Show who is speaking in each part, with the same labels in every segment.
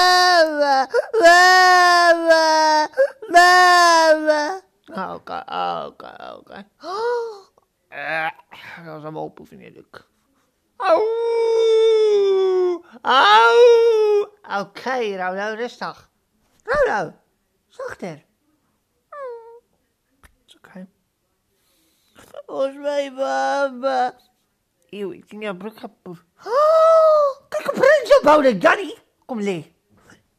Speaker 1: Mama, mama, mama. Oké, oké, oké. Eh, Dat is allemaal op, vind ik. Auw, auw. Oké, Rauw, rustig. Rauw, zachter. Is oké. Volgens mij, mama. Eeuw, ik denk dat broek gaat. Oh, kijk een prins ophouden, Johnny. Kom, lee.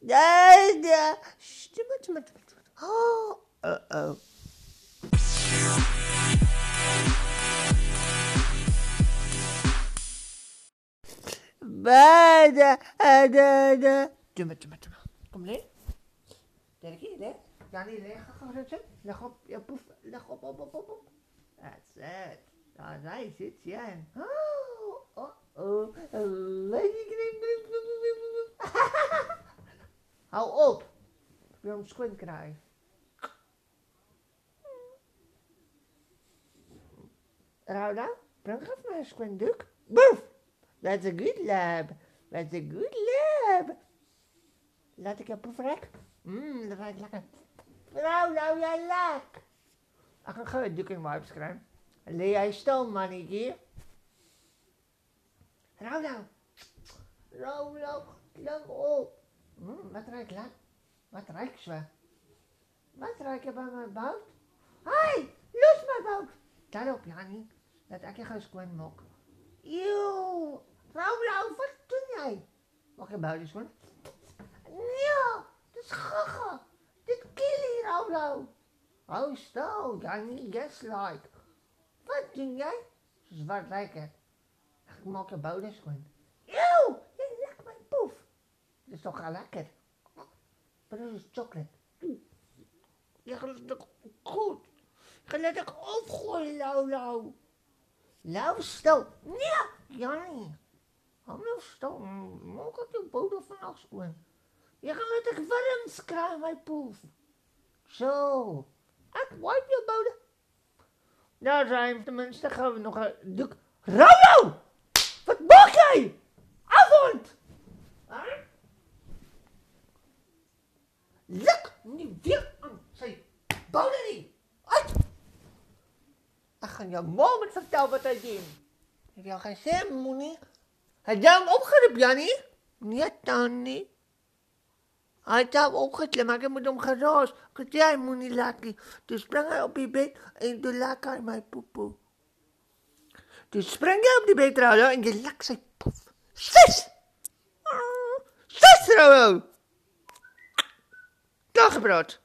Speaker 1: Nee, nee. Stimmt, stimmt, stimmt. Oh, uh-oh. Bada, ada, ada. Doe doe doe Kom, lee. Derde keer, lee. Johnny, lee. Ga, ga zitten. Leg op, ja, poef. Leg op, op, op, op, op. That's it. Daar hij zit, ja. Oh, oh, oh. Hou op. Ik wil hem squint krijgen. Rauda, even maar een squint duik. Boef. That's a good lab. That's a good lab. Laat ik je proefrek. Mmm, dat ruikt lekker. Nou, nou, jij. Ik ga gewoon duik in wipes krijgen. Lee jij stil, mannetje. Nou. Nou. Lang op. Mm, wat ruikt lang? Wat ruikt ze? Wat ruikt je bij mijn bout? Hoi, los mijn bout. Tel op, Jannie. Dat ik je squint mok. Eeuw. Nou, wat doe jij? Mag je buiten schoon? Ja, dat is gaga. Dit kill hier, nou. Oh, stil, Jannie, yes like. Wat doe jij? Zwart lijken. Ik maak je bouders gewoon. Eeuw, je lekt mijn poef. Dat is toch wel lekker. Is chocolate. Je gaat het goed. Je laat ik opgooien, lauw, lauw. Lauw, stil. Ja, Jannie. Nou stil. Maak ik je boter vanaf schoon. Je gaat ik warm krijgen, mijn poef. Zo. Ik wipe je boter. Nou, zijn tenminste gaan we nog een doek. Rauw! Wat maak jij? Avond! Huh? Luk niet weer aan zijn boderie. Uit! Ik ga jou moment vertellen wat hij deed. Heb je al geen zin, Moenie? Heb jij hem opgeroepen, Jannie? Niet. Hij heeft hem opgeklemd, maar ik moet hem geraast. Ik jij moet niet laten. Dus sprang hij op je bed en toen lak hij mijn poepoe. Dus sprang hij op die bed, en je lak zijn poef. Zes! Ah, Zes, Rauw! Dagbrood.